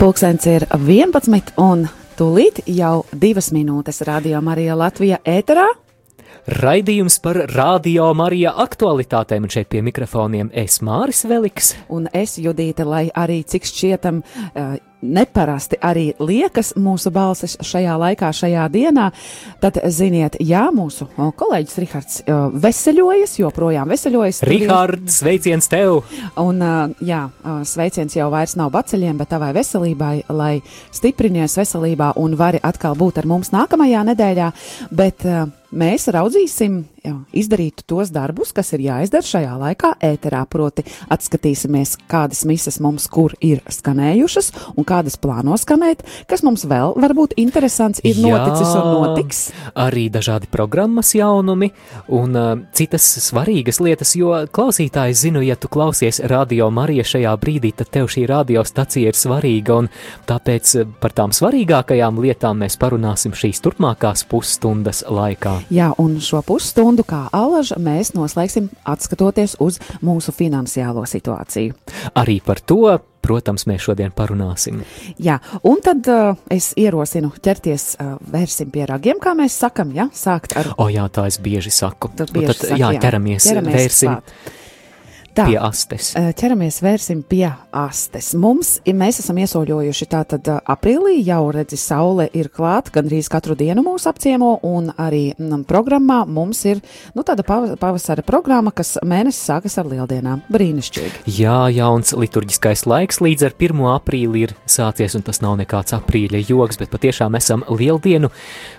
Pūkstens ir 11 un tūlīt jau divas minūtes radio Marija Latvija ēterā. Raidījums par radio Marija aktualitātēm, un šeit pie mikrofoniem es Māris Veliks. Un es Judīte, lai arī cik šķietam uh, neparasti arī liekas mūsu balsis šajā laikā, šajā dienā, tad ziniet, jā, mūsu kolēģis Rihards veseļojas, joprojām veseļojas. Rihards, sveiciens tev! Un, jā, sveiciens jau vairs nav baceļiem, bet tavai veselībai, lai stiprinies veselībā un vari atkal būt ar mums nākamajā nedēļā, bet mēs raudzīsim, jā, izdarīt tos darbus, kas ir jāizdara šajā laikā ēterā, proti atskatīsimies, kādas misas mums kur ir skanējušas un kādas plāno skanēt, kas mums vēl varbūt interesants ir Jā, noticis un notiks. Arī dažādi programmas jaunumi un uh, citas svarīgas lietas, jo klausītājs zinu, ja tu klausies radio Marija šajā brīdī, tad tev šī radiostacija ir svarīga, un tāpēc uh, par tām svarīgākajām lietām mēs parunāsim šīs turpmākās pusstundas laikā. Jā, un šo pusstundu kā alaža mēs noslēgsim atskatoties uz mūsu finansiālo situāciju. Arī par to, protams, mēs šodien parunāsim. Jā, un tad uh, es ierosinu ķerties, uh, vērsim pie ragiem, kā mēs sakam, ja? sākt ar O jā, tā es bieži saku. Tad Nu bieži tad, saki, jā, jā. ķeramies, Ķeramies vērsim klāt. Tā. pie astes. Eh, Ķeramies, vērsim pie astes. Mums, ja mēs esam iesoļojuši tātad eh, aprīlī, jau redzi, saule ir klāta, gandrīz katru dienu mūs apciemo, un arī mm, programmā mums ir, nu, tāda pava- pavasara programma, kas mēnesis sākas ar lieldienām. Brīnišķīgi. Jā, jauns liturģiskais laiks līdz ar 1. aprīli ir sācies, un tas nav nekāds aprīļa joks, bet patiešām esam lieldienu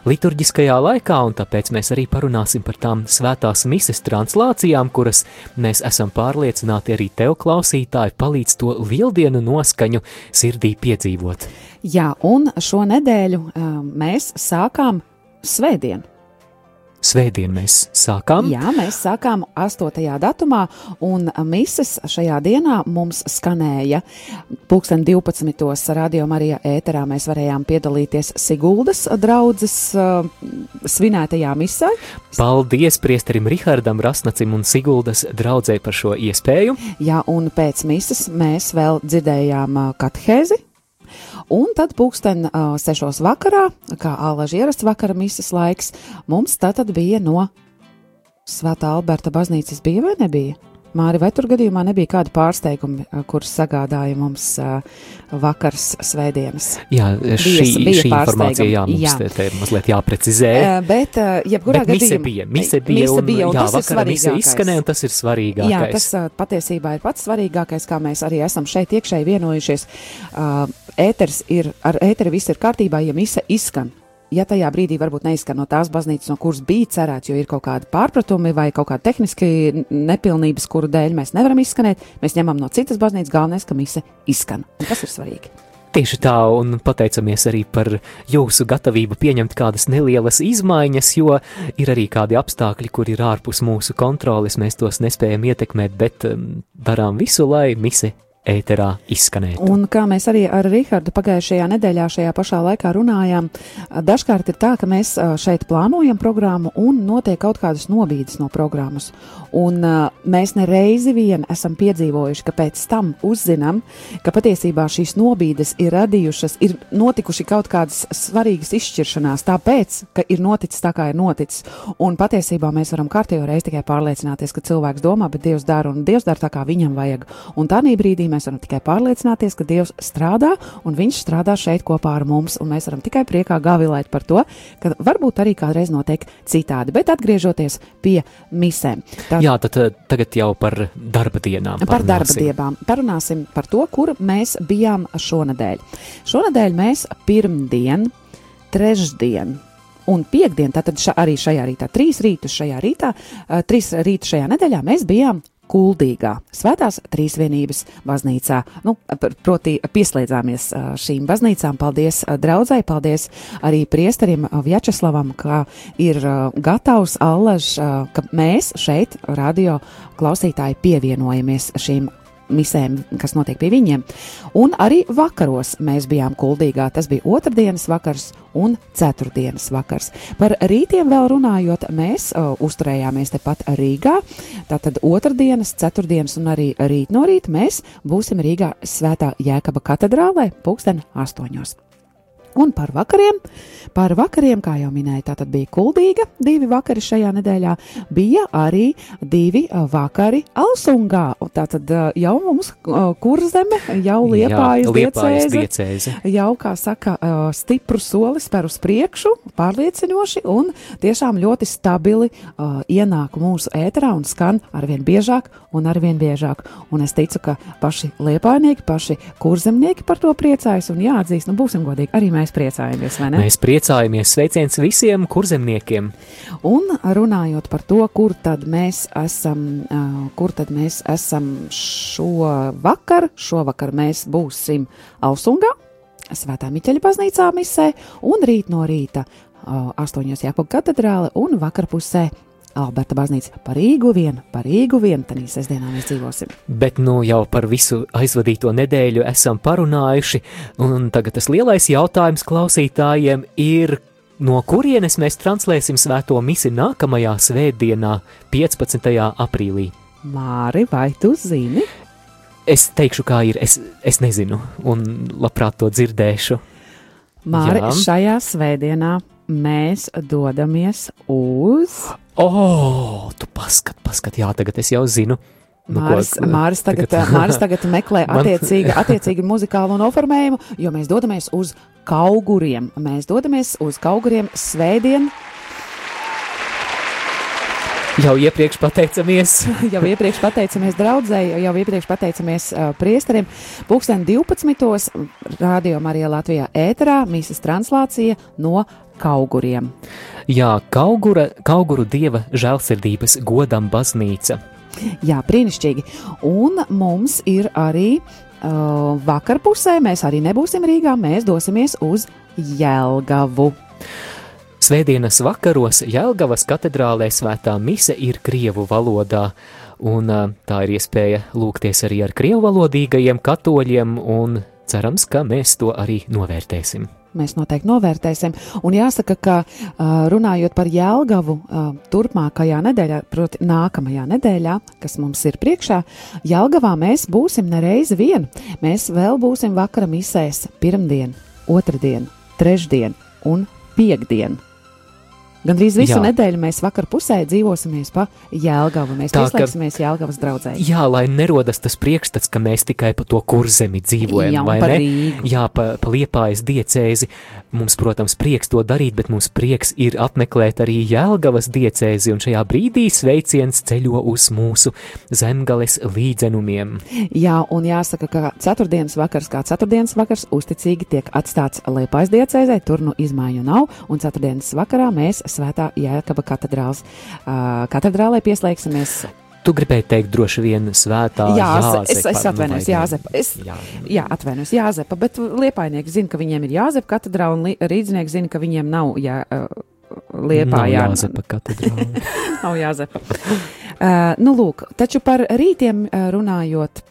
liturģiskajā laikā, un tāpēc mēs arī parunāsim par tām svētās mises translācijām, kuras mēs esam pārliecināti arī tev, klausītāji, palīdz to lieldienu noskaņu sirdī piedzīvot. Jā, un šo nedēļu eh, mēs sākām svētdienu. Svētdien mēs sākām. Jā, mēs sākām 8. datumā, un mises šajā dienā mums skanēja. Pūksteni 12. radio Marijā ēterā mēs varējām piedalīties Siguldas draudzes uh, svinētajā misē. Paldies priesterim Rihardam Rasnacim un Siguldas draudzē par šo iespēju. Jā, un pēc mises mēs vēl dzirdējām uh, katehēzi. Un tad pūksteni uh, sešos vakarā, kā ālaži ierasts vakara misas laiks, mums tātad bija no Svētā Alberta baznīcas bija vai nebija? Māri, vai tur gadījumā nebija kādi pārsteigumi, uh, kurus sagādāja mums vakars svētdienas? Jā, šī, Bija- bija šī informācija jā, mums jā. Te, te mazliet jāprecizē. Bet, jebkurā Bet mise gadījumā, bija, mise bija, mise un, bija, un jā, tas vakara mise izskanēja, un tas ir svarīgākais. Jā, tas patiesībā ir pats svarīgākais, kā mēs arī esam šeit iekšēji vienojušies. Uh, ēters ir, ar ēteri viss ir kārtībā, ja mise izskan. Ja tajā brīdī varbūt neizskan no tās baznīcas, no kuras bija cerēts, jo ir kaut kādi pārpratumi vai kaut kāda tehniski nepilnības, kuru dēļ mēs nevaram izskanēt, mēs ņemam no citas baznīcas, galvenais, ka mise izskan. Un tas ir svarīgi. Tieši tā, un pateicamies arī par jūsu gatavību pieņemt kādas nelielas izmaiņas, jo ir arī kādi apstākļi, kur ir ārpus mūsu kontroles, mēs tos nespējam ietekmēt, bet um, darām visu, lai mise ēterā izskanētu. Un kā mēs arī ar Rihardu pagājušajā nedēļā šajā pašā laikā runājām, dažkārt ir tā, ka mēs šeit plānojam programmu un notiek kaut kādas nobīdes no programmas. Un mēs nereizi vien esam piedzīvojuši, ka pēc tam uzzinām, ka patiesībā šīs nobīdes ir radījušas, ir notikuši kaut kādas svarīgas izšķiršanās, tāpēc, ka ir noticis tā, kā ir noticis. Un patiesībā mēs varam kārtējo reizi tikai pārliecināties, ka cilvēks domā, bet Dievs dara un Dievs dara tā, kā viņam vajag. Un tā brīdī mēs varam tikai pārliecināties, ka Dievs strādā un Viņš strādā šeit kopā ar mums. Un mēs varam tikai priekā gavilēt par to, ka varbūt arī kādreiz notiek citādi. Bet atgriežoties pie misēm. Tā, Jā, tad uh, tagad jau par darba dienām. Par darba diebām. Parunāsim par to, kur mēs bijām šonadēļ. Šonadēļ mēs pirmdien, trešdien. Un piekdien, tātad ša, arī šajā rītā, trīs rītus šajā rītā, uh, trīs rītus šajā nedēļā mēs bijām Kuldīgā, Svētās Trīsvienības baznīcā. Nu, pr- proti, pieslēdzāmies šīm baznīcām. Paldies draudzai, paldies arī priesterim Vjačeslavam, ka ir gatavs allaž, ka mēs šeit, radio klausītāji, pievienojamies šīm misēm, kas notiek pie viņiem. Un arī vakaros mēs bijām kuldīgā. Tas bija otrdienas vakars un ceturtdienas vakars. Par rītiem vēl runājot, mēs uh, uzturējāmies tepat Rīgā. Tātad otrdienas, ceturtdienas un arī rīt no rīta mēs būsim Rīgā Svētā Jēkaba katedrālē pulksten astoņos. Un par vakariem, par vakariem, kā jau minēju, tā bija kuldīga. Divi vakari šajā nedēļā bija arī divi vakari Alsungā. Tā tad jau mums kurzeme, jau liepājas diecēze. Jau, kā saka, stipru soli spēr uz priekšu, pārliecinoši un tiešām ļoti stabili uh, ienāk mūsu ēterā un skan arvien biežāk un arvien biežāk. Un es ticu, ka paši liepājnieki, paši kurzemnieki par to priecājas un jāatzīst, nu būsim godīgi, arī mēs mēs priecājamies, vai ne? Mēs priecājamies, sveiciens visiem kurzemniekiem. Un runājot par to, kur tad mēs esam, kur tad mēs esam šo vakar, šovakar mēs būsim Ausungā, Svētā Miķeļa baznīcā misē, un rīt no rīta astoņos Jākobu katedrāle un vakarpusē Alberta baznīca par Rīgu vienu, par Rīgu vienu, tad sestdienā mēs dzīvosim. Bet nu jau par visu aizvadīto nedēļu esam parunājuši, un tagad tas lielais jautājums klausītājiem ir, no kurienes mēs translēsim svēto misi nākamajā svētdienā, 15. aprīlī. Māri, vai tu zini? Es teikšu, kā ir, es, es nezinu, un labprāt to dzirdēšu. Māri, Jā. šajā svētdienā mēs dodamies uz. Oh, tu paskat, paskat, jā, tagad es jau zinu. Nu, Māris, ko, Māris, tagad, tagad, Māris tagad meklē attiecīgi, attiecīgi muzikālu noformējumu, jo mēs dodamies uz kauguriem. Mēs dodamies uz kauguriem svētdien. Jau iepriekš pateicamies. jau iepriekš pateicamies draudzēji, jau iepriekš pateicamies uh, priesteriem. Pūksteni 12. rādījumā Marijā Latvijā ēterā mīsas translācija no kauguriem. Jā, kaugura, kauguru dieva žēlsirdības godam baznīca. Jā, brīnišķīgi. Un mums ir arī uh, vakarpusē, mēs arī nebūsim Rīgā, mēs dosimies uz Jelgavu. Svētdienas vakaros Jelgavas katedrālē svētā mise ir krievu valodā, un tā ir iespēja lūgties arī ar krievu valodīgajiem katoļiem, un cerams, ka mēs to arī novērtēsim mēs noteikti novērtēsim. Un jāsaka, ka runājot par Jēlgavu, turpmākajā nedēļā, proti, nākamajā nedēļā, kas mums ir priekšā, Jēlgavā mēs būsim nereizi vien. Mēs vēl būsim vakara misēs pirmdien, otrdien, trešdien un piekdien. Gan drīz visu jā. nedēļu mēs vakar pusē dzīvosimies pa Jēlgavu. Mēs pieslēgsimies Jēlgavas draudzē. Jā, lai nerodas tas priekšstats, ka mēs tikai pa to kurzemi dzīvojam, jā, vai ne? Rīgu. Jā, pa, pa liepājas diecēzi. Mums, protams, prieks to darīt, bet mums prieks ir apmeklēt arī Jēlgavas diecēzi, un šajā brīdī sveiciens ceļo uz mūsu zemgales līdzenumiem. Jā, un jāsaka, ka ceturtdienas vakars kā ceturtdienas vakars uzticīgi tiek atstāts Liepājas diecēzē, tur nu izmaiņu nav, un ceturtdienas vakarā mēs Svētā Jēkaba katedrāls, uh, katedrālē pieslēgsimies Tu gribēji teikt, droši vien svētā jā, Jāzepa. Es, es atvainojos, Jāzepa. Es, jā, jā atvainojos, Jāzepa, bet liepājnieki zina, ka viņiem ir Jāzepa katedrā, un rīdznieki zina, ka viņiem nav jā, liepā jā. Jāzepa katedrā. nav Jāzepa. Uh, nu, lūk, taču par rītiem runājot.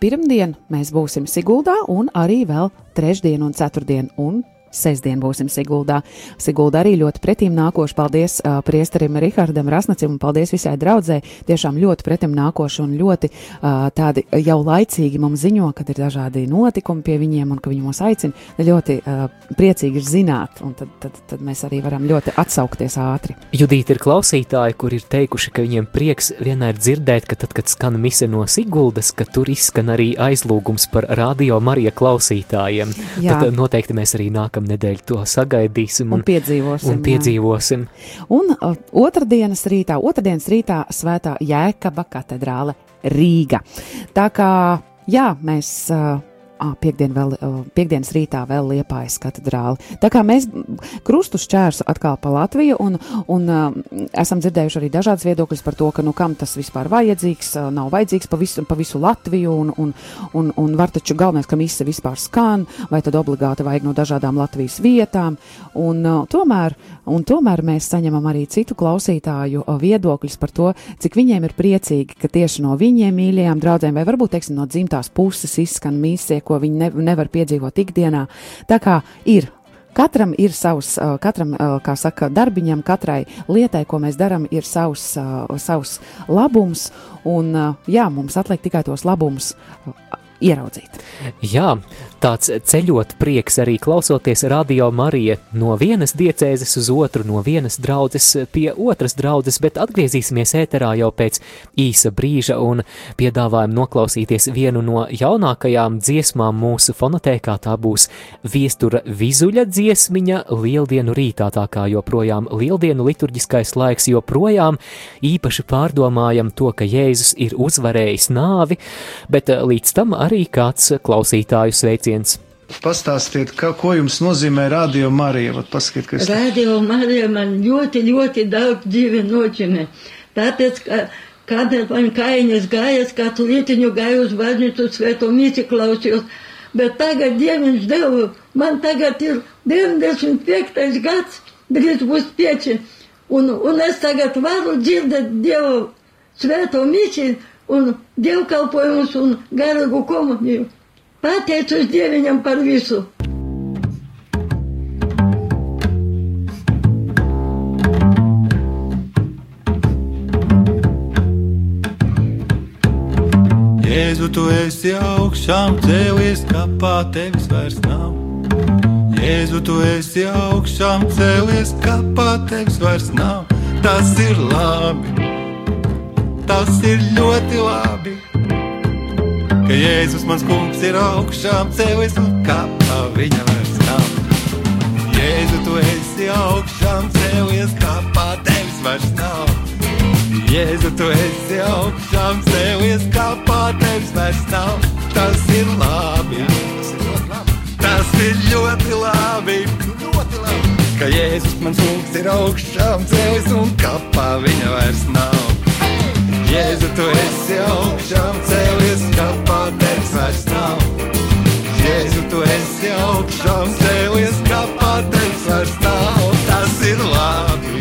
Pirmdien mēs būsim Siguldā, un arī vēl trešdien un ceturtdien, un Sesdien būsim Siguldā. Sigulda arī ļoti pretīm nākoši. Paldies uh, priesterim Rihardam Rasnacim un paldies visai draudzē. Tiešām ļoti pretim nākoši un ļoti uh, tādi jau laicīgi mums ziņo, kad ir dažādi notikumi pie viņiem un ka viņi mūs aicina. Ļoti uh, priecīgi ir zināt, un tad, tad, tad mēs arī varam ļoti atsaukties ātri. Judīt ir klausītāji, kur ir teikuši, ka viņiem prieks vienmēr dzirdēt, ka tad, kad skan mise no Siguldas, ka tur izskan arī aizlūgums par radio Marija klausītājiem. Jā. Tad noteikti mēs arī nākam nākamnedēļ to sagaidīsim un, un piedzīvosim. Un, piedzīvosim. un uh, otrdienas rītā, otrdienas rītā svētā Jēkaba katedrāle Rīga. Tā kā, jā, mēs. Uh, ah, piekdien vēl, piekdienas rītā vēl liepājas katedrāli. Tā kā mēs krustu šķērsu atkal pa Latviju un, un esam dzirdējuši arī dažādas viedokļas par to, ka nu kam tas vispār vajadzīgs, nav vajadzīgs pa visu, pa visu Latviju un, un, un, un var taču galvenais, ka mise vispār skan, vai tad obligāti vajag no dažādām Latvijas vietām. Un, tomēr, un tomēr mēs saņemam arī citu klausītāju viedokļus par to, cik viņiem ir priecīgi, ka tieši no viņiem mīļajām draudzēm, vai varbūt teiksim, no dzimtās puses izskan mīsie, ko viņi ne, nevar piedzīvot ikdienā. Tā kā ir Katram ir savs, katram, kā saka, darbiņam, katrai lietai, ko mēs darām, ir savs, savs labums, un jā, mums atliek tikai tos labumus ieraudzīt. Jā, tāds ceļot prieks arī klausoties radio Marija no vienas diecēzes uz otru, no vienas draudzes pie otras draudzes, bet atgriezīsimies ēterā jau pēc īsa brīža un piedāvājam noklausīties vienu no jaunākajām dziesmām mūsu fonotēkā. Tā būs viestura vizuļa dziesmiņa lieldienu rītā, tā kā joprojām lieldienu liturģiskais laiks joprojām īpaši pārdomājam to, ka Jēzus ir uzvarējis nāvi, bet līdz tam arī kāds klausītāju sveiciens. Pastāstiet, ka, ko jums nozīmē Radio Marija? Vat pasakiet, kas... Radio Marija man ļoti, ļoti daudz dzīve noķimē. Tāpēc, ka kādreiz man kainis gājas, kādu lietiņu gāju uz baznīcu svēto mīti klausījos, bet tagad Dieviņš devu, man tagad ir 95. gads, drīz būs pieči, un, un es tagad varu dzirdēt Dievu svēto mīti un dievkalpojumus un garīgu komuniju. Pateicos Dieviņam par visu! Jēzu, tu esi augšām cēlies, kapā tevis vairs nav. Jēzu, tu esi augšām cēlies, kapā tevis vairs nav. Tas ir labi, tas ir ļoti labi ka Jēzus mans kungs ir augšām cēlies un kapā viņa vairs nav. Jēzu, tu esi augšām cēlies, kapā tevis vairs nav. Jēzu, tu esi augšām cēlies, kapā tevis vairs nav. Tas ir labi, tas ir ļoti labi. Ļoti labi. Ka Jēzus mans kungs ir augšām cēlies un kapā viņa vairs nav. Jēzu, tu esi augšām cēlies, kapā tevis vairs nav. Jēzu, tu esi augšām cēlies, kapā tevis vairs nav. Tas ir labi,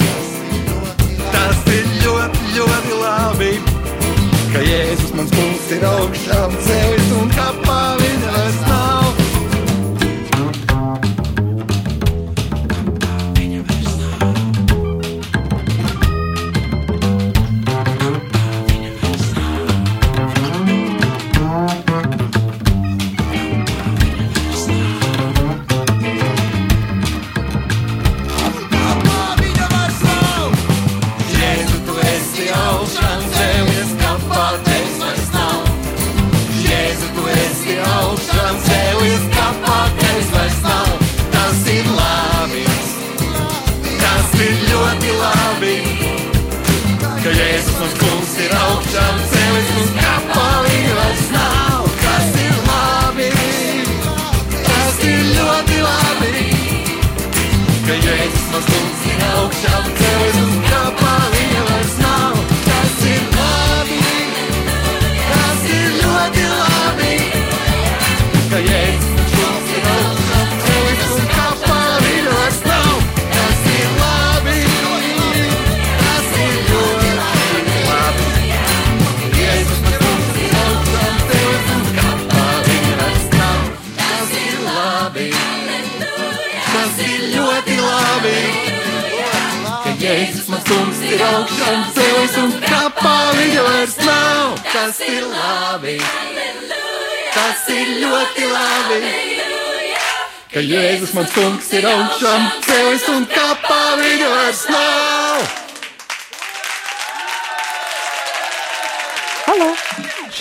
tas ir ļoti, ļoti labi. Ka Jēzus mans kungs ir augšām cēlies un kapā viņa vairs nav.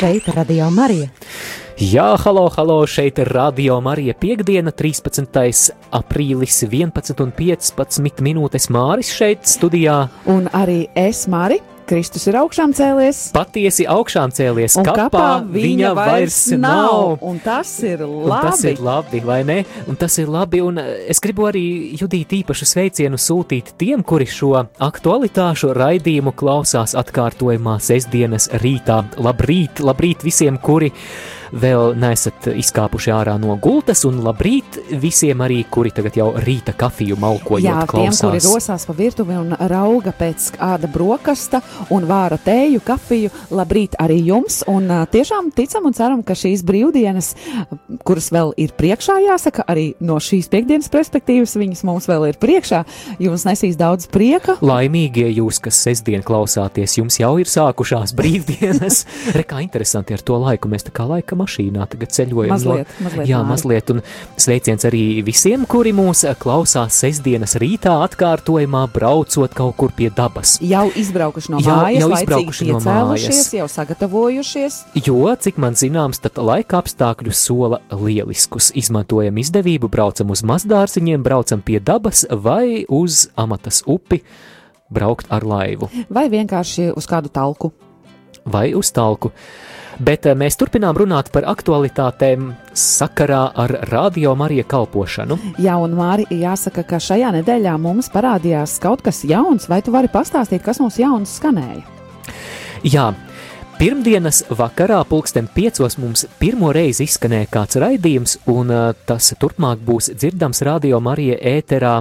Šeit ir Radio Marija. Jā, halo, halo, šeit ir Radio Marija piekdiena, 13. aprīlis, 11 un 15 minūtes Māris šeit studijā. Un arī es, Māri, Kristus ir augšām cēlies. Patiesi augšām cēlies, Un kapā viņa vairs nav. Un tas ir Un labi. tas ir labi, vai ne? Un tas ir labi, un eh, es gribu arī judīt īpašu sveicienu sūtīt tiem, kuri šo aktualitāšu raidījumu klausās atkārtojumā sestdienas rītā. Labrīt, labrīt visiem, kuri vēl neesat izkāpuši ārā no gultas, un labrīt visiem arī, kuri tagad jau rīta kafiju malkojot Jā, tiem, kuri klausās. rosās pa virtuvi un rauga pēc kāda brokasta un vāra tēju, kafiju, labrīt arī jums. Un tiešām ticam un ceram, ka šīs brīvdienas, kuras vēl ir priekšā, jāsaka, arī no šīs piekdienas perspektīvas, viņas mums vēl ir priekšā, jums nesīs daudz prieka. Laimīgie jūs, kas sestdien klausāties, jums jau ir sākušās brīvdienas. Re, kā interesanti ar to laiku. Mēs tā kā laika mašīnā tagad ceļojam. Mazliet, mazliet, jā, Māri. mazliet. Un sveiciens arī visiem, kuri mūs klausās sestdienas rītā atkārtojumā, braucot kaut kur pie dabas. Jau izbraukuši no Jau- mājas, jau laicīgi izbraukuši no mājas. jau sagatavojušies. Jo, cik man zināms, tad laika apstākļu sola lieliskus. Izmantojam izdevību, braucam uz mazdārziņiem, braucam pie dabas vai uz amatas upi, braukt ar laivu. Vai vienkārši uz kādu talku. Vai uz talku. Bet eh, mēs turpinām runāt par aktualitātēm sakarā ar radio Marija kalpošanu. Jā, un Māri, jāsaka, ka šajā nedēļā mums parādījās kaut kas jauns, vai tu vari pastāstīt, kas mums jauns skanēja? Jā, pirmdienas vakarā, pulksten piecos, mums pirmo reizi izskanēja kāds raidījums, un eh, tas turpmāk būs dzirdams radio Marija ēterā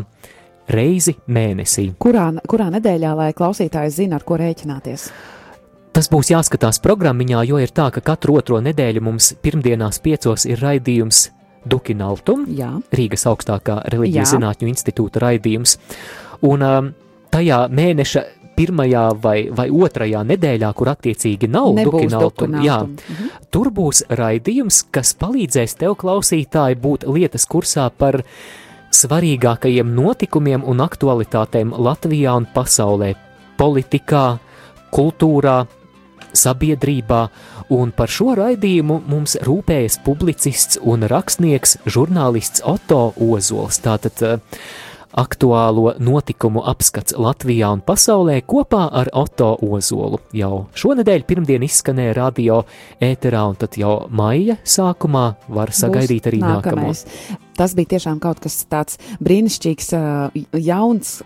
reizi mēnesī. Kurā, kurā nedēļā, lai klausītājs zina, ar ko rēķināties? Tas būs jāskatās programmiņā, jo ir tā, ka katru otro nedēļu mums pirmdienās piecos ir raidījums Dukinaltum. Jā, Rīgas augstākā reliģijas zinātņu institūta raidījums. Un um, tajā mēneša pirmajā vai, vai otrajā nedēļā, kur attiecīgi nav nebūs dukinaltum, jā. Mhm. tur būs raidījums, kas palīdzēs tev, klausītāji, būt lietas kursā par svarīgākajiem notikumiem un aktualitātēm Latvijā un pasaulē, politikā, kultūrā, sabiedrībā, un par šo raidījumu mums rūpējas publicists un rakstnieks, žurnālists Otto Ozols. Tātad eh, aktuālo notikumu apskats Latvijā un pasaulē kopā ar Otto Ozolu. Jau šonadēļ pirmdien izskanēja radio ēterā, un tad jau maija sākumā var sagaidīt arī nākamo. Tas bija tiešām kaut kas tāds brīnišķīgs, ā, jauns.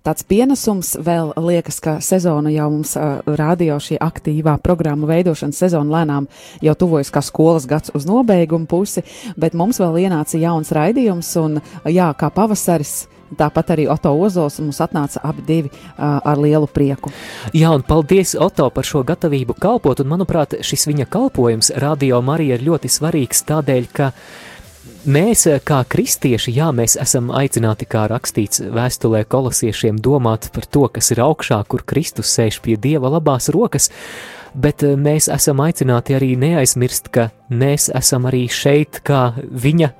Tāds pienesums vēl liekas, ka sezona jau mums uh, rādio šī aktīvā programmu veidošanas sezona lēnām jau tuvojas kā skolas gads uz nobeigumu pusi, bet mums vēl ienāca jauns raidījums un jā, kā pavasaris. Tāpat arī Oto Ozols mums atnāca abi divi uh, ar lielu prieku. Jā, un paldies Oto par šo gatavību kalpot, un manuprāt, šis viņa kalpojums Radio Marija ir ļoti svarīgs tādēļ, ka mēs, eh, kā kristieši, jā, mēs esam aicināti, kā rakstīts vēstulē kolosiešiem, domāt par to, kas ir augšā, kur Kristus sēž pie Dieva labās rokas, bet eh, mēs esam aicināti arī neaizmirst, ka mēs esam arī šeit kā viņa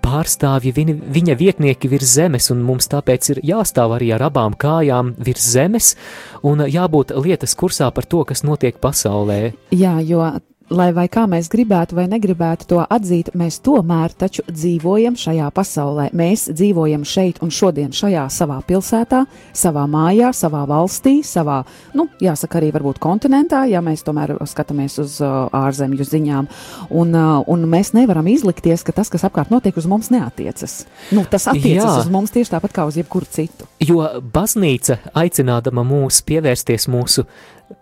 pārstāvji, viņa, viņa vietnieki virs zemes, un mums tāpēc ir jāstāv arī ar abām kājām virs zemes un jābūt lietas kursā par to, kas notiek pasaulē. Jā, jo lai vai kā mēs gribētu vai negribētu to atzīt, mēs tomēr taču dzīvojam šajā pasaulē. Mēs dzīvojam šeit un šodien šajā savā pilsētā, savā mājā, savā valstī, savā, nu, jāsaka, arī varbūt kontinentā, ja mēs tomēr skatāmies uz uh, ārzemju ziņām. Un, uh, un mēs nevaram izlikties, ka tas, kas apkārt notiek, uz mums neatiecas. Nu, tas attiecas Jā. uz mums tieši tāpat kā uz jebkuru citu. Jo baznīca, aicinādama mūs pievērsties mūsu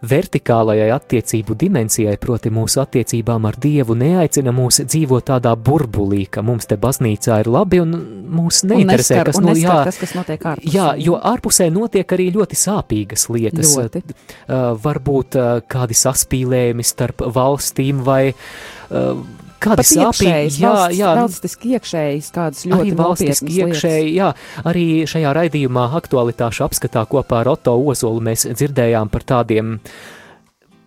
vertikālajai attiecību dimensijai, proti mūsu attiecībām ar Dievu, neaicina mūs dzīvot tādā burbulī, ka mums te baznīcā ir labi un mūs Un neinteresē, neskar- kas un no neskar jā, tas, kas notiek ārpusē. Jā, jo ārpusē notiek arī ļoti sāpīgas lietas. Ļoti. Uh, varbūt uh, kādi saspīlējumi starp valstīm vai uh, kādi sāpīgi. Jā, valsts, jā, valstiski iekšējas, kādas ļoti valstiski iekšēji, jā, arī šajā raidījumā aktualitāšu apskatā kopā ar Otto Ozolu mēs dzirdējām par tādiem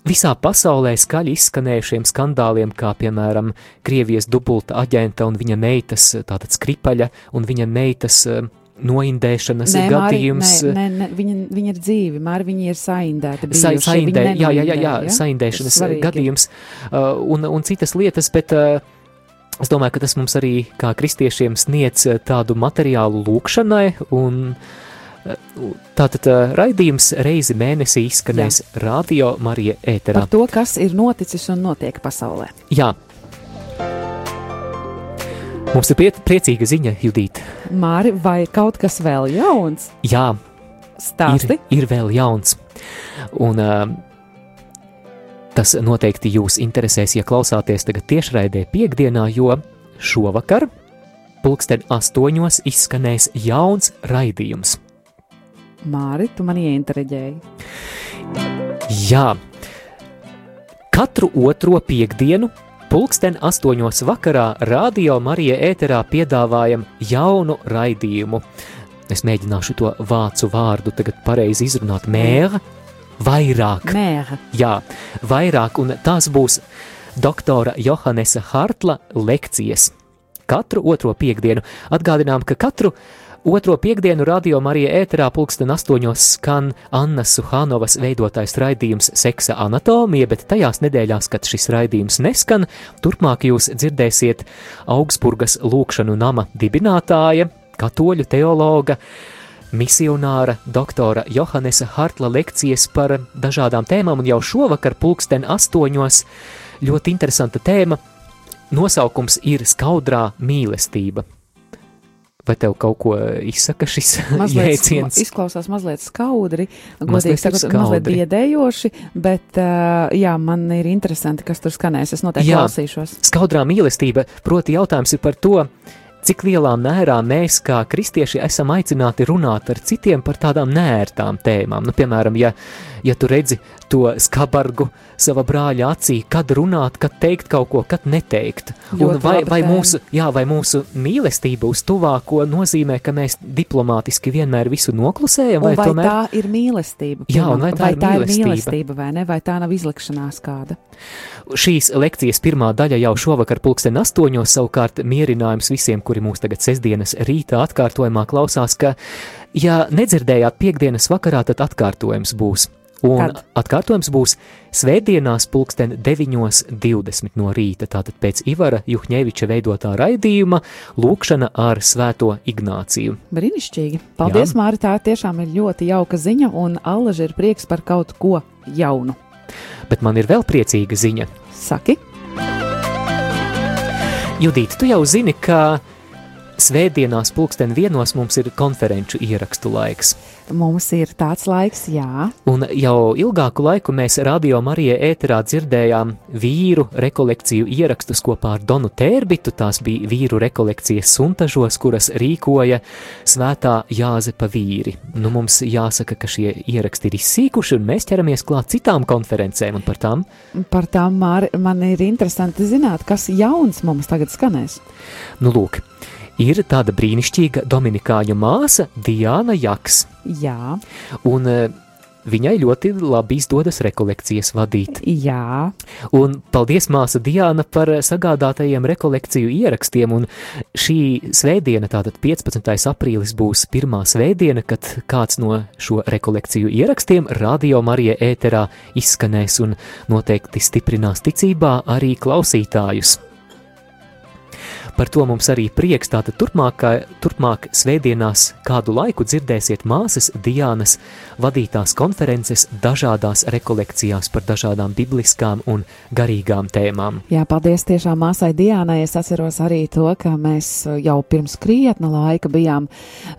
visā pasaulē skaļi izskanējušiem skandāliem, kā piemēram Krievijas dubulta aģenta un viņa meitas, tātad skripaļa un viņa meitas eh, noindēšanas Nē, Māri, gadījums. nē, nē, nē, viņa, viņa ir dzīvi, Māri, viņa ir saindēta. Sa, saindē, jā, jā, jā, jā, ja? saindēšanas gadījums uh, un, un citas lietas, bet uh, es domāju, ka tas mums arī kā kristiešiem sniedz uh, tādu materiālu lūkšanai un Tātad uh, raidījums reizi mēnesī izskanēs Jā. Radio Marija ēterā. Par to, kas ir noticis un notiek pasaulē. Jā. Mums ir priecīga ziņa, Judita. Māri, vai kaut kas vēl jauns? Jā, Stāsti. ir, ir vēl jauns. Un uh, tas noteikti jūs interesēs, ja klausāties tagad tiešraidē piekdienā, jo šovakar pulksten astoņos izskanēs jauns raidījums. Māri, tu mani ieintereģēji. Jā, katru otro piekdienu, pulksten astoņos vakarā, Radio Marija ēterā piedāvājam jaunu raidījumu. Es mēģināšu to vācu vārdu tagad pareizi izrunāt. Mēra, vairāk. Mēra. Jā, vairāk, un tās būs doktora Johannesa Hartla lekcijas. Katru otro piekdienu atgādinām, ka katru Otro piekdienu radio Marija ēterā pulksten astoņos skan Annas Suhanovas veidotais raidījums Seksa anatomija, bet tajās nedēļās, kad šis raidījums neskan, turpmāk jūs dzirdēsiet Augsburgas lūkšanu nama dibinātāja, katoļu teologa, misionāra doktora Johannesa Hartla lekcijas par dažādām tēmām, un jau šovakar pulksten astoņos ļoti interesanta tēma. Nosaukums ir skaudrā mīlestība. Vai tev kaut ko izsaka šis Mazliet jēdziens? izklausās mazliet skaudri, godīgi sakot, mazliet biedējoši, bet uh, jā, man ir interesanti, kas tur skanēs. Es noteikti Jā. klausīšos. Skaudrā mīlestība, proti jautājums ir par to, cik lielā mērā mēs kā kristieši esam aicināti runāt ar citiem par tādām nērtām tēmām. Nu, piemēram, ja, ja tu redzi to skabargu sava brāļa acī, kad runāt, kad teikt kaut ko, kad neteikt. Un vai, vai, mūsu, jā, vai mūsu mīlestība uz tuvāko nozīmē, ka mēs diplomātiski vienmēr visu noklusējam, Un vai, vai tomēr tā ir mīlestība? Jā, un vai tā vai ir tā ir mīlestība? mīlestība vai ne? Vai tā nav izlikšanās kāda? Šīs lekcijas pirmā daļa jau šovakar, pulksten astoņos, savukārt mierinājums visiem, kuri mūs tagad sestdienas rītā atkārtojumā klausās, ka, ja nedzirdējāt piekdienas vakarā, tad atkārtojums būs. Un Kad? atkārtojums būs svētdienās, pulksten 9.20 no rīta. Tātad pēc Ivara Juhņeviča veidotā raidījuma Lūkšana ar Svēto Ignāciju. Brīnišķīgi. Paldies, Māri. Tā tiešām ir ļoti jauka ziņa, un Allaž ir prieks par kaut ko jaunu. Bet man ir vēl priecīga ziņa. Saki, Judīt, tu jau zini, ka svētdienās, pulksten vienos mums ir konferenču ierakstu laiks. mums ir tāds laiks, jā, Un jau ilgāku laiku mēs radio Marijā ēterā dzirdējām vīru rekolekciju ierakstus kopā ar Donu Tērbitu. Tās bija vīru rekolekcijas suntažos, kuras rīkoja svētā Jāzepa vīri. Nu, mums jāsaka, ka šie ieraksti ir izsīkuši, un mēs ķeramies klāt citām konferencēm, un par tām par tām Māri, man ir interesanti zināt, kas jauns mums tagad skanēs. Nu, lūk, ir tāda brīnišķīga dominikāņu māsa Diana Jaks, Jā, un eh, viņai ļoti labi izdodas rekolekcijas vadīt. jā, Un paldies, māsa Diana, par sagādātajiem rekolekciju ierakstiem, un šī svētdiena, tātad 15. aprīlis, būs pirmā svētdiena, kad kāds no šo rekolekciju ierakstiem radio Marija ēterā izskanēs un noteikti stiprinās ticībā arī klausītājus. Par to mums arī prieks. Tātad turpmāk, turpmāk svētdienās kādu laiku dzirdēsiet māsas Diānas vadītās konferences dažādās rekolekcijās par dažādām bibliskām un garīgām tēmām. jā, paldies tiešām māsai Diānai. Es atceros arī to, ka mēs jau pirms krietna laika bijām,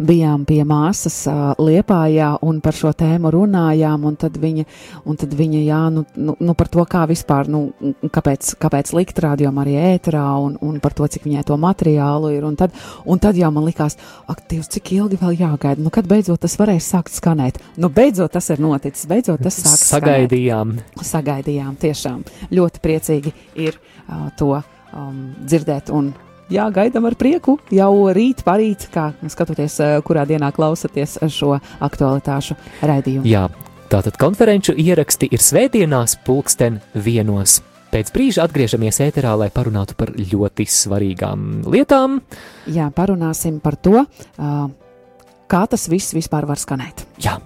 bijām pie māsas Liepājā un par šo tēmu runājām, un tad viņa, un tad viņa jā, nu, nu, nu par to, kā vispār, nu, kāpēc, kāpēc likt rādījumā arī ēterā, un, un par to, cik viņai to materiālu ir, un tad, un tad jau man likās, ak, Dievs, cik ilgi vēl jāgaida, nu, kad beidzot tas varēs sākt skanēt. Nu, beidzot tas ir noticis, beidzot tas sāk skanēt. Sagaidījām, Sagaidījām, tiešām ļoti priecīgi ir uh, to um, dzirdēt. Un, jā, gaidām ar prieku jau rīt, parīt, kā skatoties, kurā dienā klausaties šo aktualitāšu raidījumu. jā, tātad konferenču ieraksti ir svētdienās pulksten vienos. Pēc brīža atgriežamies ēterā, lai parunātu par ļoti svarīgām lietām. Jā, parunāsim par to, kā tas viss vispār var skanēt. Jā,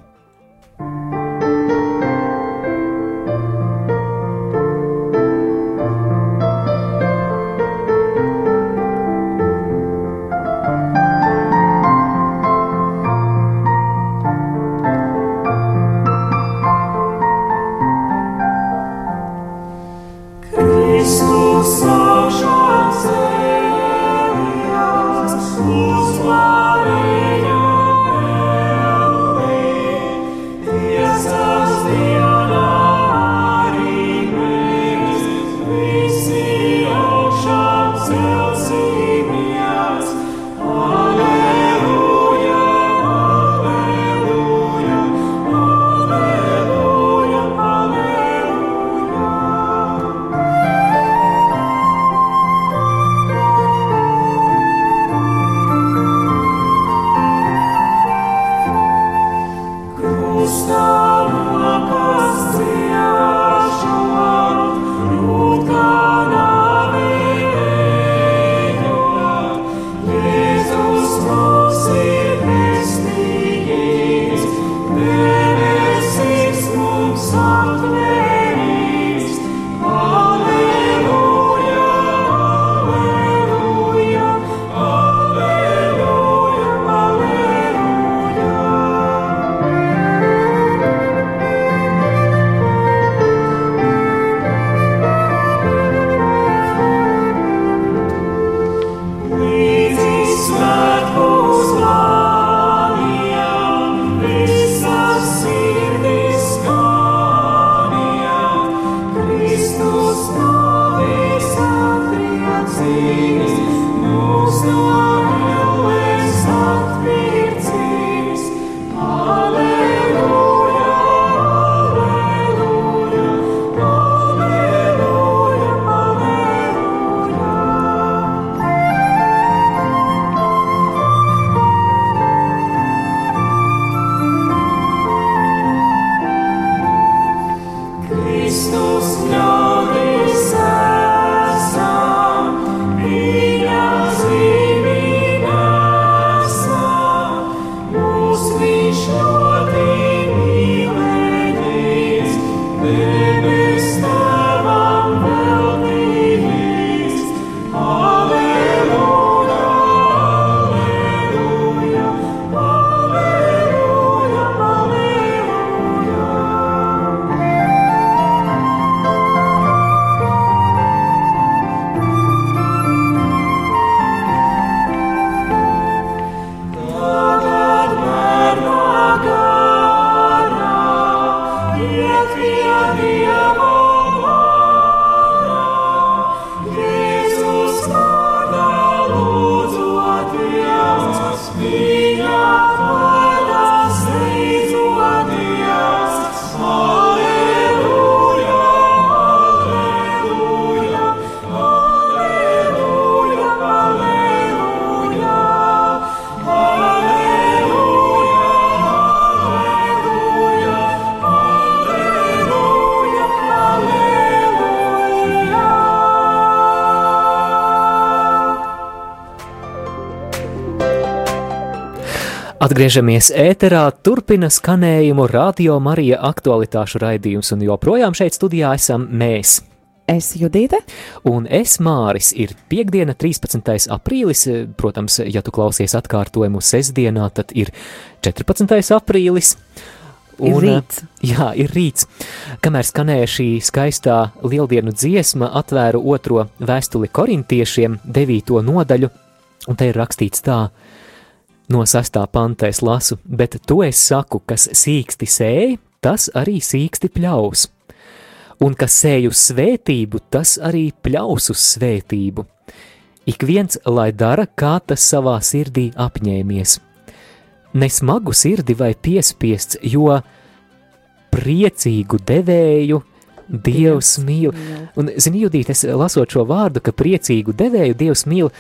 Atgriežamies ēterā, turpina skanējumu Radio Marija aktualitāšu raidījums, un joprojām šeit studijā esam mēs. Es Judīte. Un es Māris. Ir piekdiena, 13. aprīlis. Protams, ja tu klausies atkārtojumu sestdienā, tad ir 14. aprīlis. Un, ir rīts. Jā, ir rīts. Kamēr skanēja šī skaistā lieldienu dziesma, atvēru otro vēstuli korintiešiem, devīto nodaļu, un te ir rakstīts tā, No sastā pantā es lasu, bet to es saku, kas sīksti sēj, tas arī sīksti pļaus. Un kas sēj uz svētību, tas arī pļaus uz svētību. Ik viens lai dara, kā tas savā sirdī apņēmies. Ne smagu sirdi vai piespiests, jo priecīgu devēju Dievs mīl. Un, zini, Judīt, es lasot šo vārdu, ka priecīgu devēju Dievs mīl,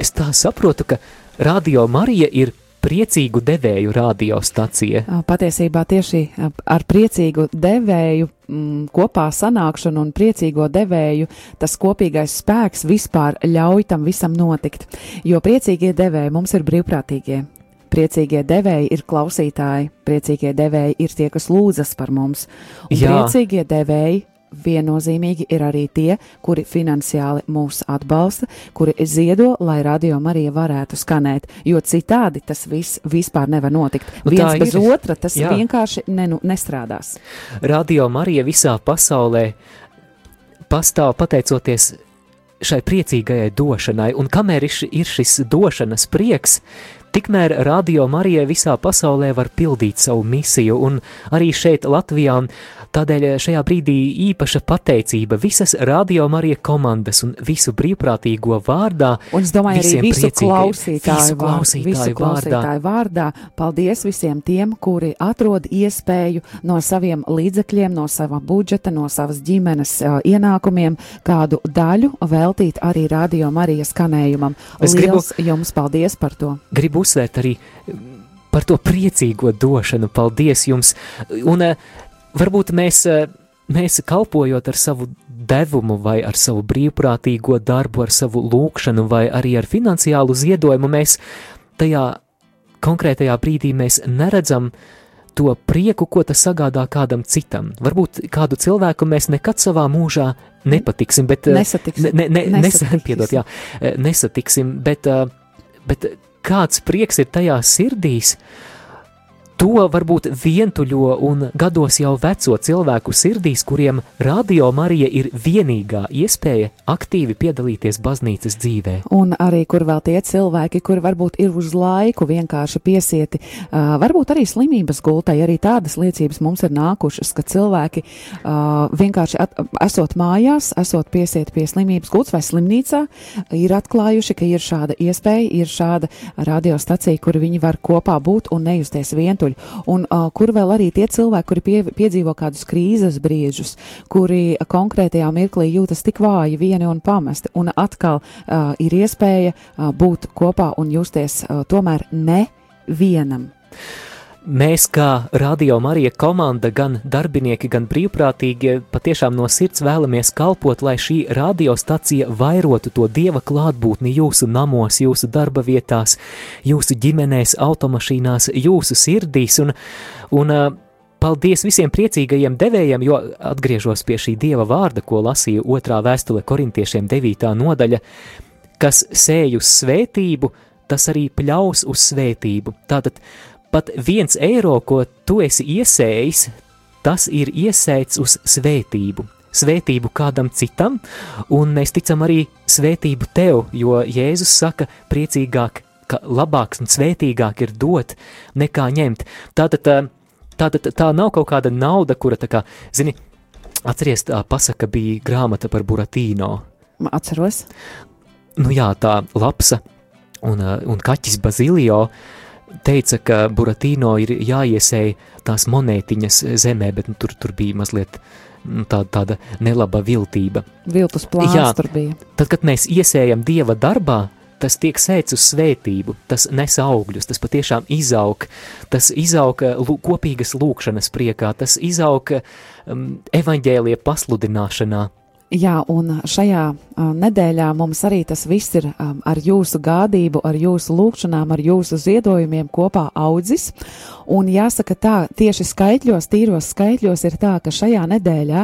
es tā saprotu, ka Radio Marija ir priecīgu devēju radiostacija. Patiesībā tieši ar priecīgu devēju m, mm, kopā sanākšanu un priecīgo devēju tas kopīgais spēks vispār ļauj tam visam notikt. Jo priecīgie devēji mums ir brīvprātīgie. Priecīgie devēji ir klausītāji, priecīgie devēji ir tie, kas lūdzas par mums. Un Jā. priecīgie devēji viennozīmīgi ir arī tie, kuri finansiāli mūs atbalsta, kuri ziedo, lai radio Marija varētu skanēt, jo citādi tas viss vispār nevar notikt. Nu, Viens bez ir. otra tas Jā. vienkārši nenu, nestrādās. Radio Marija visā pasaulē pastāv pateicoties šai priecīgajai došanai, un kamēr ir šis došanas prieks, Tikmēr Radio Marijai visā pasaulē var pildīt savu misiju, un arī šeit Latvijā Tādēļ šajā brīdī īpaša pateicība visas Radio Marija komandas un visu brīvprātīgo vārdā. Un es domāju, arī visu klausītāju, visu klausītāju, visu klausītāju vārdā. vārdā. Paldies visiem tiem, kuri atrod iespēju no saviem līdzekļiem, no sava budžeta, no savas ģimenes uh, ienākumiem kādu daļu veltīt arī Radio Marija skanējumam. Es Liels gribu, jums paldies par to. Gribu uzsvērt arī par to priecīgo došanu. Paldies jums! Un, uh, varbūt mēs, eh, mēs kalpojot ar savu devumu, vai ar savu brīvprātīgo darbu, ar savu lūkšanu, vai arī ar finansiālu ziedojumu, mēs tajā konkrētajā brīdī mēs neredzam to prieku, ko tas sagādā kādam citam. Varbūt kādu cilvēku mēs nekad savā mūžā nepatiksim, bet eh, nesatiksim, ne, ne, ne, nesatiksim. Piedot, jā, eh, nesatiksim bet, bet kāds prieks ir tajā sirdīs, uh, To varbūt vientuļo un gados jau veco cilvēku sirdīs, kuriem Radio Marija ir vienīgā iespēja aktīvi piedalīties baznīcas dzīvē. Un arī, kur vēl tie cilvēki, kuri varbūt ir uz laiku vienkārši piesieti, uh, varbūt arī slimības gultai, arī tādas liecības mums ir nākušas, ka cilvēki uh, vienkārši at, esot mājās, esot piesieti pie slimības gultas vai slimnīcā, ir atklājuši, ka ir šāda iespēja, ir šāda radiostacija, kur viņi var kopā būt un nejusties vientuļi vientuļi, un uh, kur vēl arī tie cilvēki, kuri pie, piedzīvo kādus krīzes brīžus, kuri konkrētajā mirklī jūtas tik vāji, vieni un pamesti, un atkal uh, ir iespēja uh, būt kopā un justies uh, tomēr ne vienam. Mēs, kā Radio Marija komanda, gan darbinieki, gan brīvprātīgie, patiešām no sirds vēlamies kalpot, lai šī radiostacija vairotu to dieva klātbūtni jūsu namos, jūsu darba vietās, jūsu ģimenēs, automašīnās, jūsu sirdīs. Un, un, Paldies visiem priecīgajiem devējiem, jo atgriežos pie šī dieva vārda, ko lasīja otrā vēstule korintiešiem 9. nodaļa, kas sēj uz svētību, tas arī pļaus uz svētību. Tātad pat viens eiro, ko tu esi iesējis, tas ir iesēts uz svētību. Svētību kādam citam, un mēs ticam arī svētību tev, jo Jēzus saka, priecīgāk, ka labāks un svētīgāk ir dot nekā ņemt. Tātad tā, tā, tā nav kaut kāda nauda, kura, tā kā, zini, atceries, tā pasaka bija grāmata par Buratīno. Atceros. Nu jā, tā lapsa un, uh, un kaķis Bazilio teica, ka Buratīno ir jāiesēj tās monētiņas zemē, bet nu, tur, tur bija mazliet nu, tā, tāda nelaba viltība. Viltus plāns Jā. tur bija. Tad, kad mēs iesējam dieva darbā, tas tiek sēts uz svētību, tas nes augļus, tas patiešām izaug, tas izaug uh, lū- kopīgas lūkšanas priekā, tas izaug um, evaņģēlie pasludināšanā. Jā, un šajā uh, nedēļā mums arī tas viss ir um, ar jūsu gādību, ar jūsu lūgšanām, ar jūsu ziedojumiem kopā audzis. Un jāsaka tā, tieši skaitļos, tīros skaitļos ir tā, ka šajā nedēļā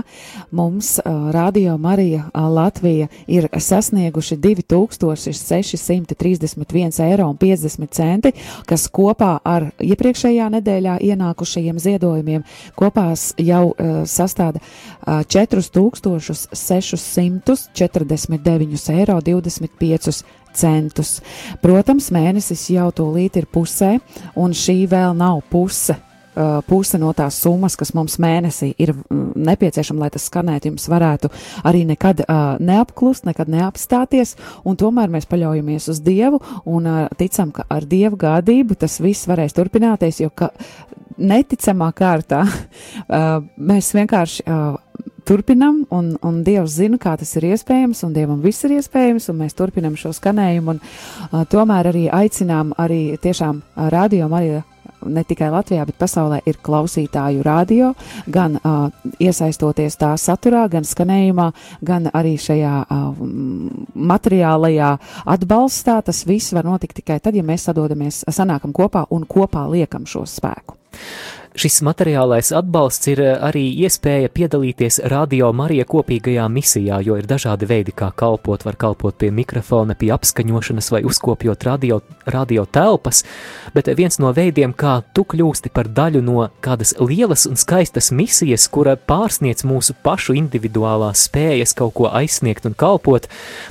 mums uh, Radio Marija uh, Latvija ir sasnieguši 2631 eiro un 50 centi, kas kopā ar iepriekšējā nedēļā ienākušajiem ziedojumiem kopā s- jau uh, sastāda uh, 4649 eiro 25 centus. Protams, mēnesis jau tūlīt ir pusē, un šī vēl nav puse. Uh, puse no tās summas, kas mums mēnesī ir mm, nepieciešama, lai tas skanētu, jums varētu arī nekad uh, neapklust, nekad neapstāties, tomēr mēs paļaujamies uz Dievu un uh, ticam, ka ar Dievu gādību tas viss varēs turpināties, jo ka neticamā kārtā uh, mēs vienkārši uh, turpinam, un, un Dievs zina, kā tas ir iespējams, un Dievam viss ir iespējams, un mēs turpinam šo skanējumu, un uh, tomēr arī aicinām arī tiešām uh, radio arī ne tikai Latvijā, bet pasaulē ir klausītāju radio, gan uh, iesaistoties tā saturā, gan skanējumā, gan arī šajā uh, materiālajā atbalstā. Tas viss var notikt tikai tad, ja mēs sadodamies, sanākam kopā un kopā liekam šo spēku. Šis materiālais atbalsts ir eh, arī iespēja piedalīties Radio Marija kopīgajā misijā, jo ir dažādi veidi, kā kalpot. Var kalpot pie mikrofona, pie apskaņošanas vai uzkopjot radio, radio telpas, bet viens no veidiem, kā tu kļūsti par daļu no kādas lielas un skaistas misijas, kura pārsniec mūsu pašu individuālās spējas kaut ko aizsniegt un kalpot,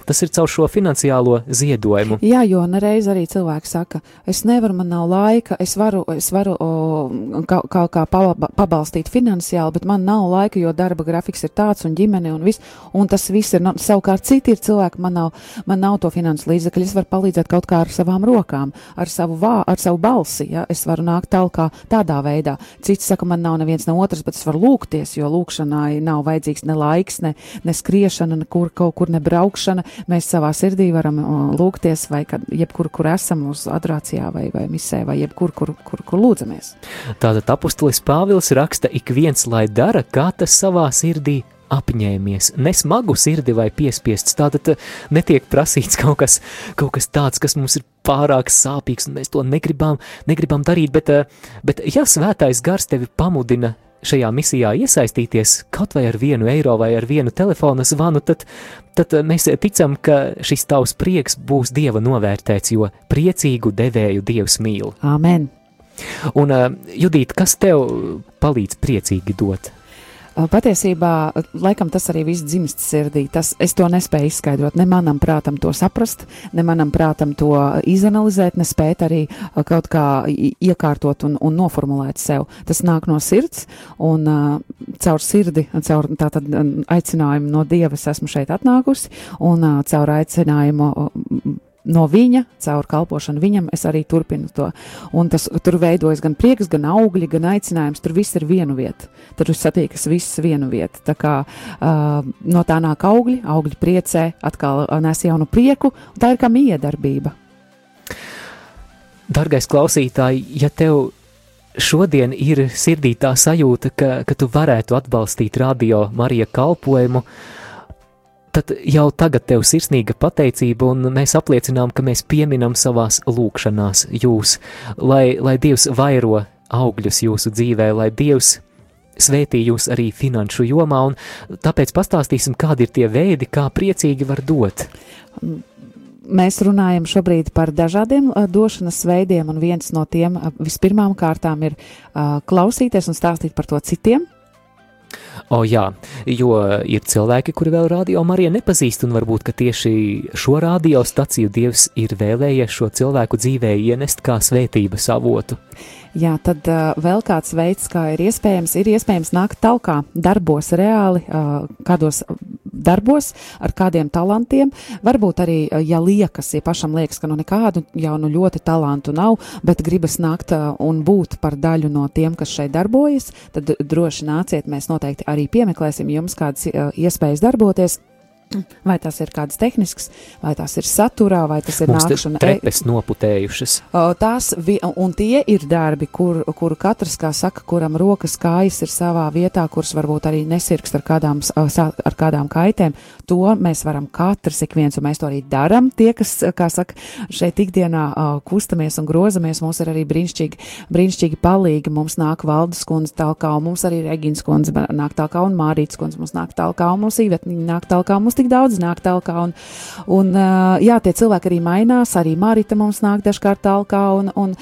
tas ir caur šo finansiālo ziedojumu. Jā, jo nereiz arī cilvēki saka, es nevaru, man nav laika, es varu, es varu o, kaut kā, kā paba- pabalstīt finansiāli, bet man nav laika, jo darba grafiks ir tāds un ģimene un viss, un tas viss ir, no, savukārt citi ir cilvēki, man nav, man nav to finansu līdzekļu, es varu palīdzēt kaut kā ar savām rokām, ar savu vā, ar savu balsi, ja, es varu nākt tālāk tādā veidā. Cits saka, man nav neviens ne otrs, bet es varu lūgties, jo lūgšanai nav vajadzīgs ne laiks, ne, ne skriešana, ne kur, kaut kur ne braukšana, mēs savā sirdī varam lūgties, vai kad, jebkur, kur esam uz adrācijā vai, vai misē, vai jebkur, kur, kur, kur lūdzamies. Tātad apustulis Pāvils raksta, ik viens lai dara, kā tas savā sirdī apņēmies, ne smagu sirdi vai piespiests. Tātad eh, netiek prasīts kaut kas, kaut kas tāds, kas mums ir pārāk sāpīgs, un mēs to negribam, negribam darīt, bet, eh, bet ja svētais gars tevi pamudina šajā misijā iesaistīties kaut vai ar vienu eiro vai ar vienu telefona zvanu, tad, tad eh, mēs ticam, ka šis tavs prieks būs Dieva novērtēts, jo priecīgu devēju Dievs mīl. Āmen! Un, uh, Judīt, kas tev palīdz priecīgi dot? Patiesībā, laikam tas arī viss dzimst sirdī. Tas, es to nespēju izskaidrot. Ne manam prātam to saprast, ne manam prātam to izanalizēt, ne spēt arī uh, kaut kā iekārtot un, un noformulēt sev. Tas nāk no sirds, un uh, caur sirdi, caur tātad um, aicinājumu no Dieva es esmu šeit atnākusi, un uh, caur aicinājumu no viņa, caur kalpošanu viņam, es arī turpinu to. Un tas tur veidojas gan prieks, gan augļi, gan aicinājums. Tur viss ir vienu vietu. Tur satiekas viss vienu vietu. Tā kā uh, no tā nāk augļi, augļi priecē, atkal nes jaunu prieku. Tā ir kā miedarbība. Dargais klausītāj, ja tev šodien ir sirdī tā sajūta, ka, ka tu varētu atbalstīt radio Marija kalpojumu, tad jau tagad tev sirsnīga pateicība, un mēs apliecinām, ka mēs pieminam savās lūkšanās jūs, lai, lai Dievs vairo augļus jūsu dzīvē, lai Dievs svētī jūs arī finanšu jomā, un tāpēc pastāstīsim, kādi ir tie veidi, kā priecīgi var dot. Mēs runājam šobrīd par dažādiem došanas veidiem, un viens no tiem vispirmām kārtām ir klausīties un stāstīt par to citiem. O jā, jo ir cilvēki, kuri vēl radio Mariju nepazīst, un varbūt, tieši šo radiostaciju Dievs ir vēlējies šo cilvēku dzīvē ienest kā svētības avotu. Jā, tad uh, vēl kāds veids, kā ir iespējams, ir iespējams nākt talkā, darbos reāli, uh, kādos darbos, ar kādiem talantiem. Varbūt arī, ja liekas, ja pašam liekas, ka nu nekādu jau nu ļoti talantu nav, bet gribas nākt un būt par daļu no tiem, kas šeit darbojas, tad droši nāciet, mēs noteikti arī piemeklēsim jums kādas iespējas darboties. Vai tas ir kāds tehnisks, vai tas ir saturā, vai tas ir Mums nākšana. trepes noputējušas. Tās, vi- un tie ir darbi, kur, kur katrs, kā saka, kuram rokas kājas ir savā vietā, kuras varbūt arī nesirgst ar kādām, ar kādām kaitēm. To mēs varam katrs ik viens, un mēs to arī darām. Tie, kas, kā saka, šeit ikdienā kustamies un grozamies, mums ir arī brīnišķīgi, brīnišķīgi palīgi. Mums nāk Valdes kundze talkā, un mums arī Regins kundze nāk talkā, un Mārīts kundze mums nāk talkā, un mums Īvetniņa nāk talkā, un mums tik daudz nāk talkā. Un, un jā, tie cilvēki arī mainās, arī Mārīta mums nāk dažkārt talkā, un, un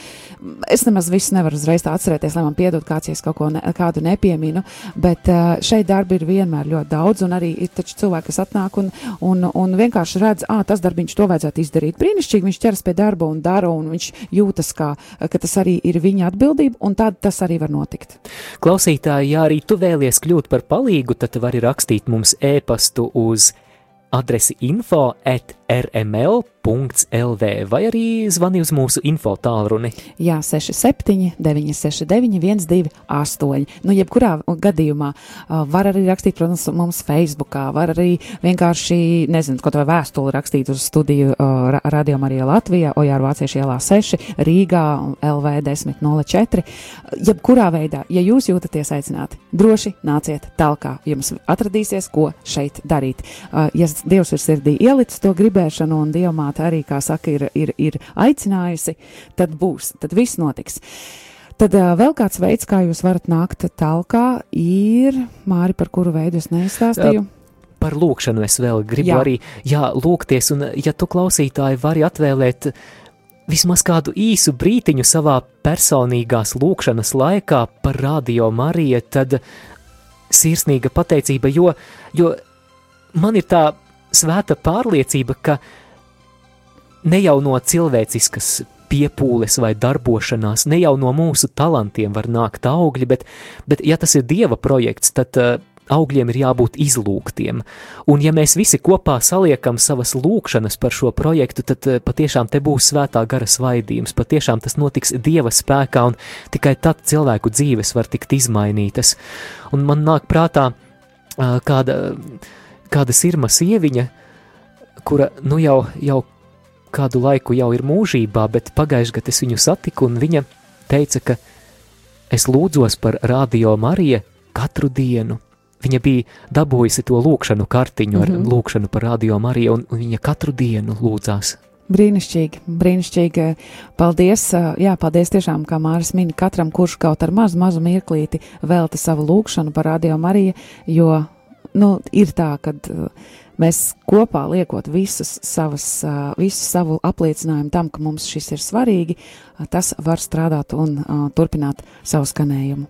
es nemaz visu nevaru uzreiz atcerēties, lai man piedod kāds, ja es kaut ko ne, kādu nepieminu, bet šeit darbi ir vienmēr ļoti daudz, un arī ir cilvēki, kas atnāk un, un, un vienkārši redz, ah, tas darbiņš to vajadzētu izdarīt. Brīnišķīgi viņš ķeras pie darba un dara, un viņš jūtas, kā, ka tas arī ir viņa atbildība, un tad tas arī var notikt. Klausītāji, ja arī tu vēlies kļūt par palīgu, tad vari rakstīt mums e-pastu uz adresi info at rml.lv vai arī zvani uz mūsu info tālruni. Jā, 67, 969, 128. Nu, jebkurā gadījumā var arī rakstīt, protams, mums Facebookā, var arī vienkārši, nezinu, kaut vai vēstuli rakstīt uz studiju uh, ra- Radio Marija Latvijā, Ojāra Vāciešu ielā 6, Rīgā, LV 1004. Jebkurā veidā, ja jūs jūtaties aicināti, droši nāciet talkā, jums atradīsies, ko šeit darīt. Uh, ja Dievs ir sirdī ielicis to gribēšanu un Dievmāte arī, kā saka, ir, ir, ir aicinājusi, tad būs, tad viss notiks. Tad uh, vēl kāds veids, kā jūs varat nākt talkā, ir Māri, par kuru veidu es neizstāstīju. Par lūkšanu es vēl gribu Jā. jā. arī jā, lūgties, un ja tu klausītāji vari atvēlēt vismaz kādu īsu brītiņu savā personīgās lūkšanas laikā par radio Mariju, tad sirsnīga pateicība, jo, jo man ir tā svēta pārliecība, ka ne jau no cilvēciskas piepūles vai darbošanās, ne jau no mūsu talantiem var nākt augļi, bet, bet ja tas ir Dieva projekts, tad uh, augļiem ir jābūt izlūgtiem. Un ja mēs visi kopā saliekam savas lūkšanas par šo projektu, tad uh, patiešām te būs svētā gara svaidījums, patiešām tas notiks Dieva spēkā, un tikai tad cilvēku dzīves var tikt izmainītas. Un man nāk prātā uh, kāda, kāda sirma sieviņa, kura nu jau, jau kādu laiku jau ir mūžībā, bet pagājušajā gadā es viņu satiku, un viņa teica, ka es lūdzos par radio Mariju katru dienu. Viņa bija dabūjusi to lūkšanu kartiņu ar mm. -hmm. lūkšanu par radio Mariju, un, viņa katru dienu lūdzās. Brīnišķīgi, brīnišķīgi. Paldies, jā, paldies tiešām, kā Māris min, katram, kurš kaut ar mazu, mazu mirklīti velta savu lūkšanu par Radio Mariju, jo, nu, ir tā, ka mēs kopā liekot visus, savas, visu savu apliecinājumu tam, ka mums šis ir svarīgi, tas var strādāt un turpināt savu skanējumu.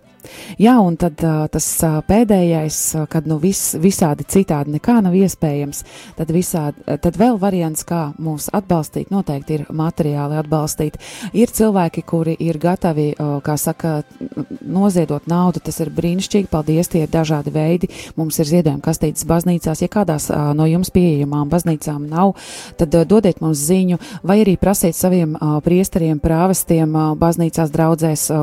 Jā, un tad ā, tas ā, pēdējais, ā, kad nu vis, visādi citādi nekā nav iespējams, tad, visādi, tad vēl variants, kā mūs atbalstīt, noteikti ir materiāli atbalstīt. Ir cilvēki, kuri ir gatavi, ā, kā saka, noziedot naudu, tas ir brīnišķīgi, paldies, tie ir dažādi veidi. Mums ir ziedojuma kastītes baznīcās, ja kādās ā, no jums pieejamām baznīcām nav, tad ā, dodiet mums ziņu, vai arī prasiet saviem ā, priesteriem, prāvestiem ā, baznīcās draudzēs, ā,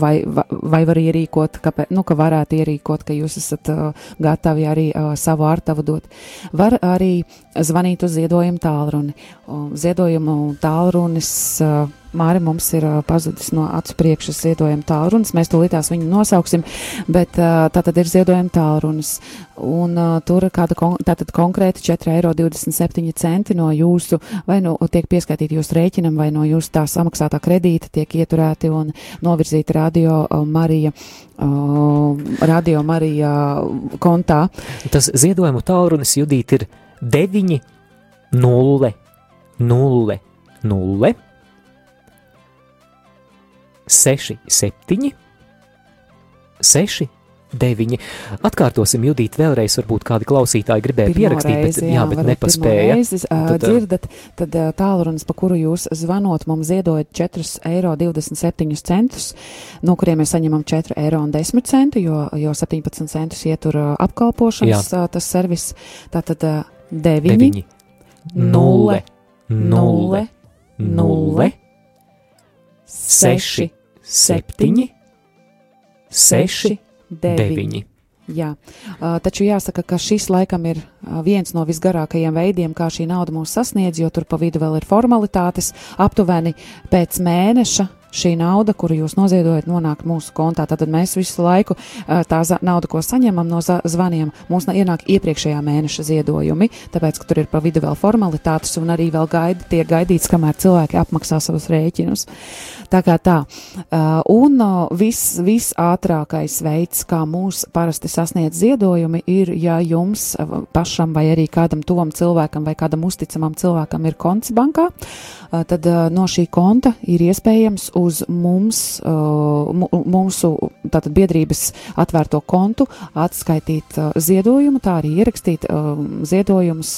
vai, vai, vai var ierīkot, ka, nu, ka varētu ierīkot, ka jūs esat ā, gatavi arī ā, savu ārtavu dot. Var arī zvanīt uz ziedojumu tālruni. O, Ziedojumu tālrunis ā, Māri mums ir pazudis no acu priekšas ziedojuma tālrunis, mēs tūlītās viņu nosauksim, bet tā tad ir ziedojuma tālrunis. Un tur kāda kon konkrēti 4,27 eiro no jūsu, vai nu tiek pieskaitīti jūsu rēķinam, vai no jūsu tā samaksātā kredīta tiek ieturēti un novirzīti radio Marija, radio Marija kontā. Tas ziedojumu tālrunis Judīt ir 9, 0, 0, 0, 6, 7, 6, 9. Atkārtosim, Judīt, vēlreiz, varbūt kādi klausītāji gribēja Pirmo pierakstīt, reizi, bet, jā, bet varbūt nepaspēja. Reizi, uh, Tad, dzirdat, tad uh, tālrunis, pa kuru jūs zvanot, mums ziedojat 4,27 eiro, no kuriem mēs saņemam 4,10 eiro, jo, jo 17 centus ietur uh, apkalpošanas uh, tas servis. Tātad uh, 9, 9, 0, 0, 0, 0, 6, 7, 6, 9. Jā, uh, taču jāsaka, ka šis laikam ir viens no visgarākajiem veidiem, kā šī nauda mūs sasniedz, jo tur pa vidu vēl ir formalitātes. Aptuveni pēc mēneša šī nauda, kuru jūs noziedojat, nonāk mūsu kontā. Tad mēs visu laiku tā nauda, ko saņemam no zvaniem, mums ienāk iepriekšējā mēneša ziedojumi, tāpēc, ka tur ir pa vidu vēl formalitātes un arī vēl gaida, tiek gaidīts, kamēr cilvēki apmaksā savus rēķinus. Tā kā tā. Un uh, vis, visātrākais veids, kā mūs parasti sasniedz ziedojumi, ir, ja jums pašam vai arī kādam tuvam cilvēkam vai kādam uzticamam cilvēkam ir konts bankā, tad no šī konta ir iespējams uz mums, uh, mūsu tātad biedrības atvērto kontu atskaitīt uh, ziedojumu, tā arī ierakstīt uh, ziedojumus,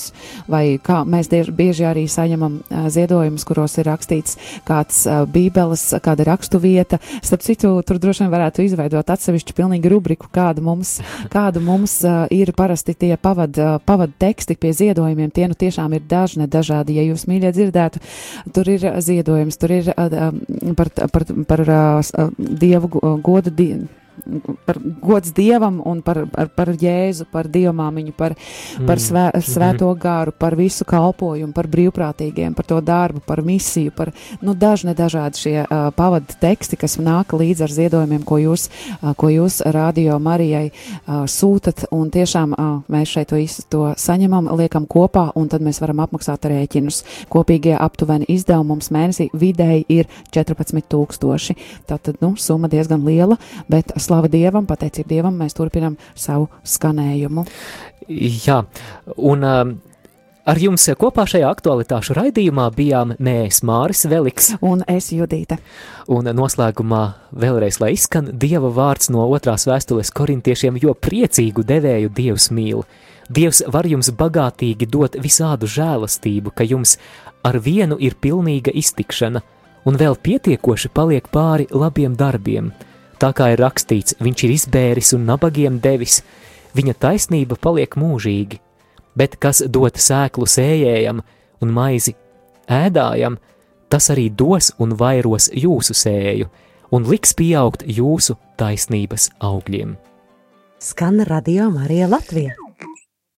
vai kā mēs bieži arī saņemam ziedojumus, kuros ir rakstīts kāds bībeles, kāda rakstu vieta. Starp citu, tur droši vien varētu izveidot atsevišķu pilnīgi rubriku, kāda mums, kāda mums ir parasti tie pavad, pavad teksti pie ziedojumiem. Tie nu tiešām ir dažne dažādi. Ja jūs mīļie dzirdētu, tur ir ziedojums, tur ir um, par, par, par uh, uh, dievu gu- godu. Par gods dievam un par, par, par jēzu, par dievmāmiņu, par, mm. par svē, svēto gāru, par visu kalpojumu, par brīvprātīgiem, par to darbu, par misiju, par nu, dažne dažādi šie uh, pavadu teksti, kas nāk līdz ar ziedojumiem, ko jūs, uh, ko jūs radio Marijai uh, sūtat. Un tiešām uh, mēs šeit to visu to saņemam, liekam kopā, un tad mēs varam apmaksāt rēķinus. Kopīgie aptuveni izdevumi mums mēnesī vidēji ir 14,000. Tātad, nu, summa diezgan liela, bet slava Dievam, pateicība Dievam, mēs turpinam savu skanējumu. Jā, un um, ar jums kopā šajā aktualitāšu raidījumā bijām mēs, Māris Veliks, Un es Judīte. un noslēgumā vēlreiz, lai izskan Dieva vārds no otrās vēstules korintiešiem, jo priecīgu devēju Dievs mīl. Dievs var jums bagātīgi dot visādu žēlastību, ka jums ar vienu ir pilnīga iztikšana, un vēl pietiekoši paliek pāri labiem darbiem. Tā kā ir rakstīts, viņš ir izbēris un nabagiem devis, viņa taisnība paliek mūžīgi, bet kas dot sēklu sējējam un maizi ēdājam, tas arī dos un vairos jūsu sēju un liks pieaugt jūsu taisnības augļiem. Skan radio Marija Latvija.